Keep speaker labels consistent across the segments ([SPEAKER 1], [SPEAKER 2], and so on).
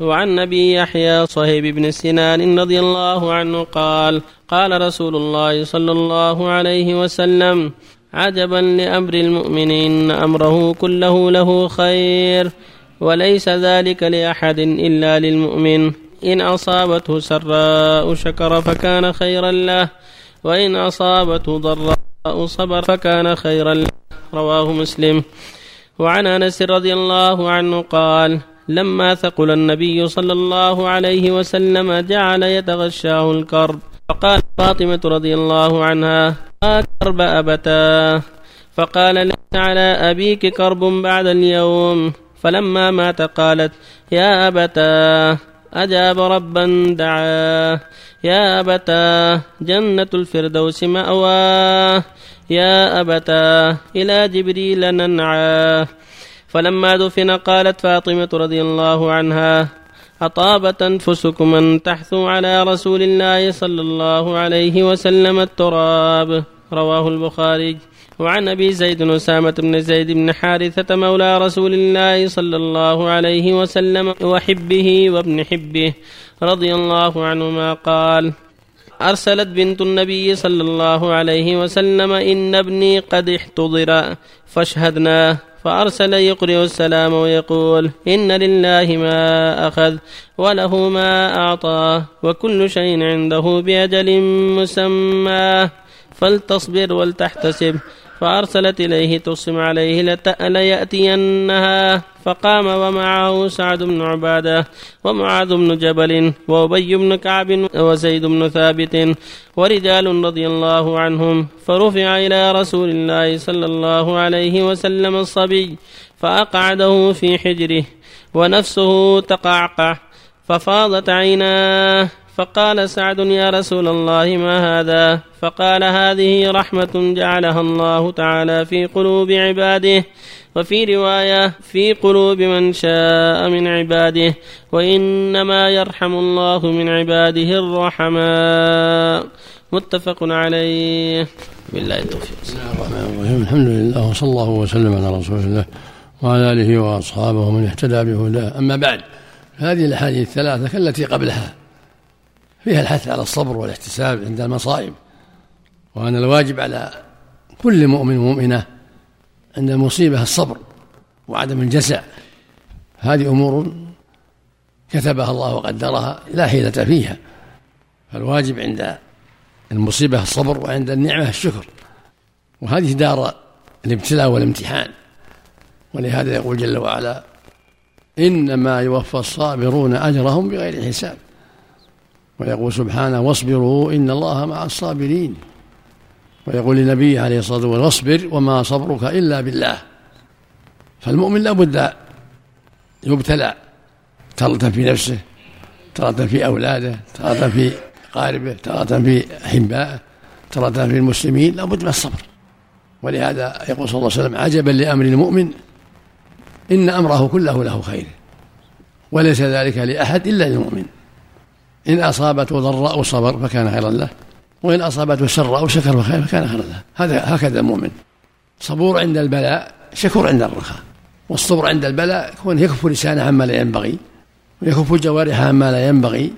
[SPEAKER 1] وعن أبي يحيى صهيب بن سنان رضي الله عنه قال قال رسول الله صلى الله عليه وسلم عجبا لأمر المؤمن ان أمره كله له خير وليس ذلك لأحد إلا للمؤمن. إن أصابته سراء شكر فكان خيرا له وإن أصابته ضراء صبر فكان خيرا له. رواه مسلم. وعن أنس رضي الله عنه قال لما ثقل النبي صلى الله عليه وسلم جعل يتغشاه الكرب. فقال فاطمة رضي الله عنها ما كرب أبتاه فقال ليس على أبيك كرب بعد اليوم. فلما مات قالت يا أبتاه أجاب ربا دعاه يا أبتاه جنة الفردوس مأواه يا أبتاه إلى جبريل ننعاه فلما دفن قالت فاطمة رضي الله عنها أطابت أنفسكم أن تحثوا على رسول الله صلى الله عليه وسلم التراب. رواه البخاري. وعن أبي زيد أسامة بن زيد بن حارثة مولى رسول الله صلى الله عليه وسلم وحبه وابن حبه رضي الله عنهما قال أرسلت بنت النبي صلى الله عليه وسلم إن ابني قد احتضر فاشهدناه فأرسل يقرئ السلام ويقول إن لله ما أخذ وله ما أعطاه وكل شيء عنده بأجل مسمى. فلتصبر ولتحتسب فأرسلت إليه تصم عليه ليأتينها. فقام ومعه سعد بن عبادة ومعاذ بن جبل وأبي بن كعب وزيد بن ثابت ورجال رضي الله عنهم. فرفع إلى رسول الله صلى الله عليه وسلم الصبي فأقعده في حجره ونفسه تقعقع ففاضت عيناه. فقال سعد يا رسول الله ما هذا؟ فقال هذه رحمة جعلها الله تعالى في قلوب عباده وفي رواية في قلوب من شاء من عباده وإنما يرحم الله من عباده الرحماء. متفق عليه. بالله التوفيق. بسم الله
[SPEAKER 2] الرحمن الرحيم. الحمد لله وصلى الله وسلم على رسول الله وعلى آله وأصحابه ومن اهتدى بهداه. أما بعد هذه الأحاديث الثلاثة كالتي قبلها. فيها الحث على الصبر والاحتساب عند المصائب. وأن الواجب على كل مؤمن ومؤمنة عند المصيبة الصبر وعدم الجزع. هذه أمور كتبها الله وقدرها لا حيلة فيها. فالواجب عند المصيبة الصبر وعند النعمة الشكر. وهذه دار الابتلاء والامتحان. ولهذا يقول جل وعلا إنما يوفى الصابرون أجرهم بغير حساب. ويقول سبحانه واصبروا إن الله مع الصابرين. ويقول لنبيه عليه الصلاة والسلام واصبر وما صبرك إلا بالله. فالمؤمن لابد يبتلى. تارة في نفسه تارة في أولاده تارة في أقاربه تارة في أحبائه تارة في المسلمين لابد من الصبر. ولهذا يقول صلى الله عليه وسلم عجبا لأمر المؤمن إن أمره كله له خير وليس ذلك لأحد إلا للمؤمن. إن أصابته ضراء صبر فكان خيرا له وإن أصابته سراء شكر فكان خيرا له. هذا هكذا المؤمن صبور عند البلاء شكور عند الرخاء. والصبر عند البلاء يكون يكف لسانه عما لا ينبغي ويكف جوارحه عما لا ينبغي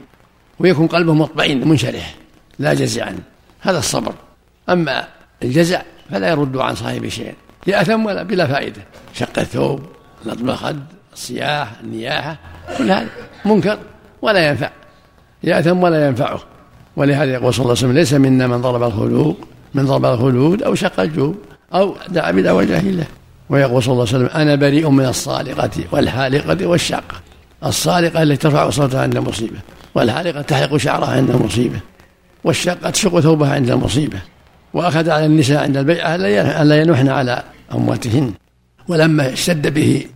[SPEAKER 2] ويكون قلبه مطمئن منشرح لا جزعا هذا الصبر. أما الجزع فلا يرد عن صاحبه شيئا. يأثم ولا بلا فائدة. شق الثوب نطم الخد الصياح النياحة كل هذا منكر ولا ينفع. يأثم ولا ينفعه. ولهذا يقول صلى الله عليه وسلم ليس منا من ضرب الخلوق من ضرب الخلود أو شق الجوب أو دعا بدعوى جاهلة ويقول صلى الله عليه وسلم أنا بريء من الصالقة والحالقة والشاقة الصالقة التي ترفع صوتها عند المصيبة والحالقة تحلق شعرها عند المصيبة والشاقة تشق ثوبها عند المصيبة وأخذ على النساء عند البيعة ألا ينحن على أمواتهن. ولما اشتد به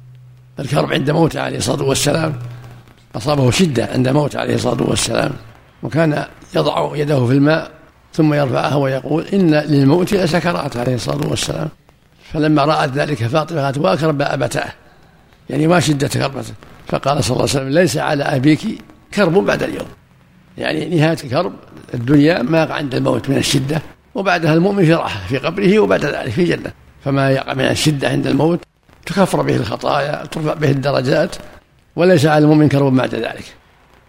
[SPEAKER 2] الكرب عند موته عليه الصلاة والسلام أصابه شدة عند موته عليه الصلاة والسلام وكان يضع يده في الماء ثم يرفعها ويقول إن للموت لسكرات عليه الصلاة والسلام. فلما رأت ذلك فاطمة قالت وأكرب أبتاه. يعني ما شدة كربته فقال صلى الله عليه وسلم ليس على أبيك كرب بعد اليوم. يعني نهاية كرب الدنيا ما عند الموت من الشدة وبعدها المؤمن في راحة في قبره وبعد ذلك في جنة. فما يقع من الشدة عند الموت تكفر به الخطايا ترفع به الدرجات وليس على المؤمن كرب بعد ذلك.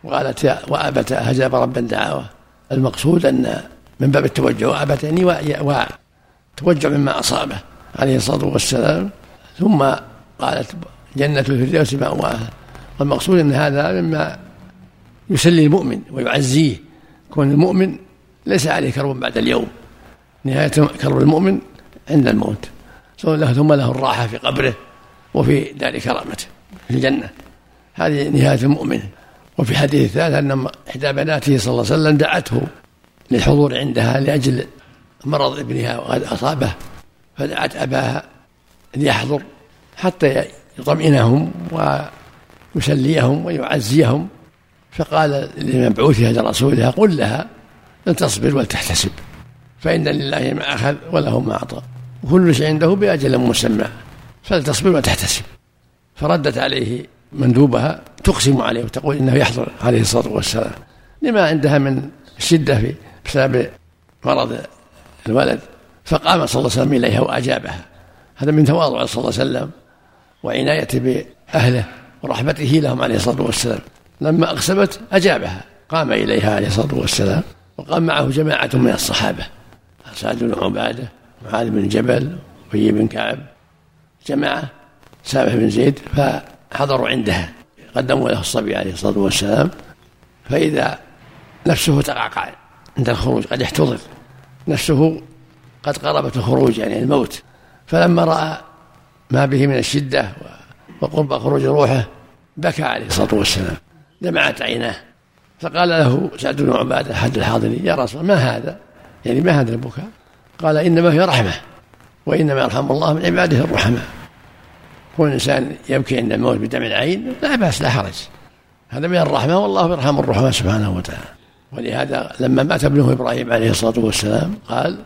[SPEAKER 2] وقالت يا وأبت هجاب ربا دعاوه المقصود أن من باب التوجع وأبت يعني وتوجع مما أصابه عليه الصلاة والسلام. ثم قالت جنة الفردوس مأواها والمقصود أن هذا مما يسلي المؤمن ويعزيه. كون المؤمن ليس عليه كرب بعد اليوم. نهاية كرب المؤمن عند الموت. ثم له الراحة في قبره وفي دار كرامته في الجنة. هذه نهاية المؤمن. وفي حديث ثالث أن إحدى بناته صلى الله عليه وسلم دعته للحضور عندها لأجل مرض ابنها وقد أصابه فدعت أباها أن يحضر حتى يطمئنهم ويسليهم ويعزيهم. فقال لمبعوثها لرسولها قل لها أن تصبر ولتحتسب فإن لله ما أخذ وله ما أعطى وكل شيء عنده بأجل مسمى فلتصبر وتحتسب فردت عليه مندوبها تقسم عليه وتقول إنه يحضر عليه الصلاة والسلام. لما عندها من الشده في بسبب مرض الولد فقام صلى الله عليه وسلم إليها وأجابها. هذا من تواضع صلى الله عليه وسلم وعنايته بأهله ورحمته لهم عليه الصلاة والسلام. لما أقسمت أجابها. قام إليها عليه الصلاة والسلام وقام معه جماعة من الصحابة. سعد بن عبادة معاذ بن جبل وابي بن كعب. جماعة سامح بن زيد فحضروا عندها قدموا له الصبي عليه الصلاة والسلام فإذا نفسه تقعقع عند الخروج قد احتضر. نفسه قد قربت الخروج يعني الموت. فلما رأى ما به من الشدة وقرب خروج روحه بكى عليه الصلاة والسلام. دمعت عيناه. فقال له سعد بن عبادة أحد الحاضرين يا رسول ما هذا؟ يعني ما هذا البكاء؟ قال إنما هي رحمة وإنما يرحم الله من عباده الرحماء كون الإنسان يبكي عند الموت بدمع العين لا بأس لا حرج. هذا من الرحمة والله يرحم الرحماء سبحانه وتعالى. ولهذا لما مات ابنه إبراهيم عليه الصلاة والسلام قال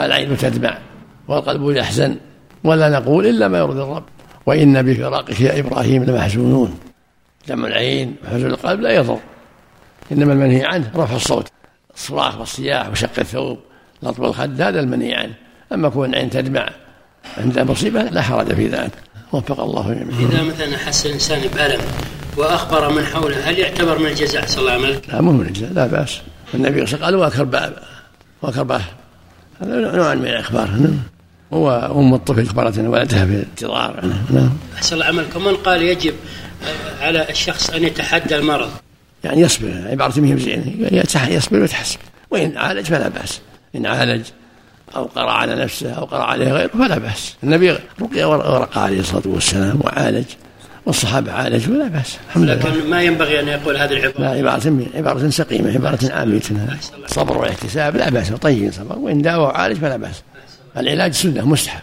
[SPEAKER 2] العين تدمع والقلب يحزن ولا نقول إلا ما يرضي الرب. وإن بفراقك يا إبراهيم لمحزونون. دمع العين وحزن القلب لا يضر. إنما المنهي عنه رفع الصوت. الصراخ والصياح وشق الثوب لطم الخد هذا المنهي عنه. أما كون العين تدمع عند مصيبة لا حرج في ذلك. وفق الله
[SPEAKER 3] جميعا. إذا مثلا أحس الإنسان بألم وأخبر من حوله هل يعتبر من الجزاء؟ صلى الله عليه وسلم؟
[SPEAKER 2] لا مو من الجزاء لا بأس. النبي صلى الله عليه وسلم قال واكرباه هذا نوع من الإخبار نعم. هو أم الطفل اخبرت إن ولدها في انتظار
[SPEAKER 3] نعم. أحسن الله عملكم. من قال يجب على الشخص أن يتحدى المرض؟
[SPEAKER 2] يعني يصبر عبارة مهم زين يصبر ويتحسب. وإن عالج فلا بأس. إن عالج أو قرأ على نفسه أو قرأ عليه غيره فلا بأس. النبي رقي ورقى عليه الصلاة والسلام وعالج والصحابة عالجوا لا بأس.
[SPEAKER 3] الحمد لله. لكن ما ينبغي أن يقول هذه العبارة؟
[SPEAKER 2] لا عبارة عبارة سقيمة عبارة عامة. صبر والاحتساب لا بأس. طيب صبر. وإن داوى وعالج فلا بأس. العلاج سنة مستحب.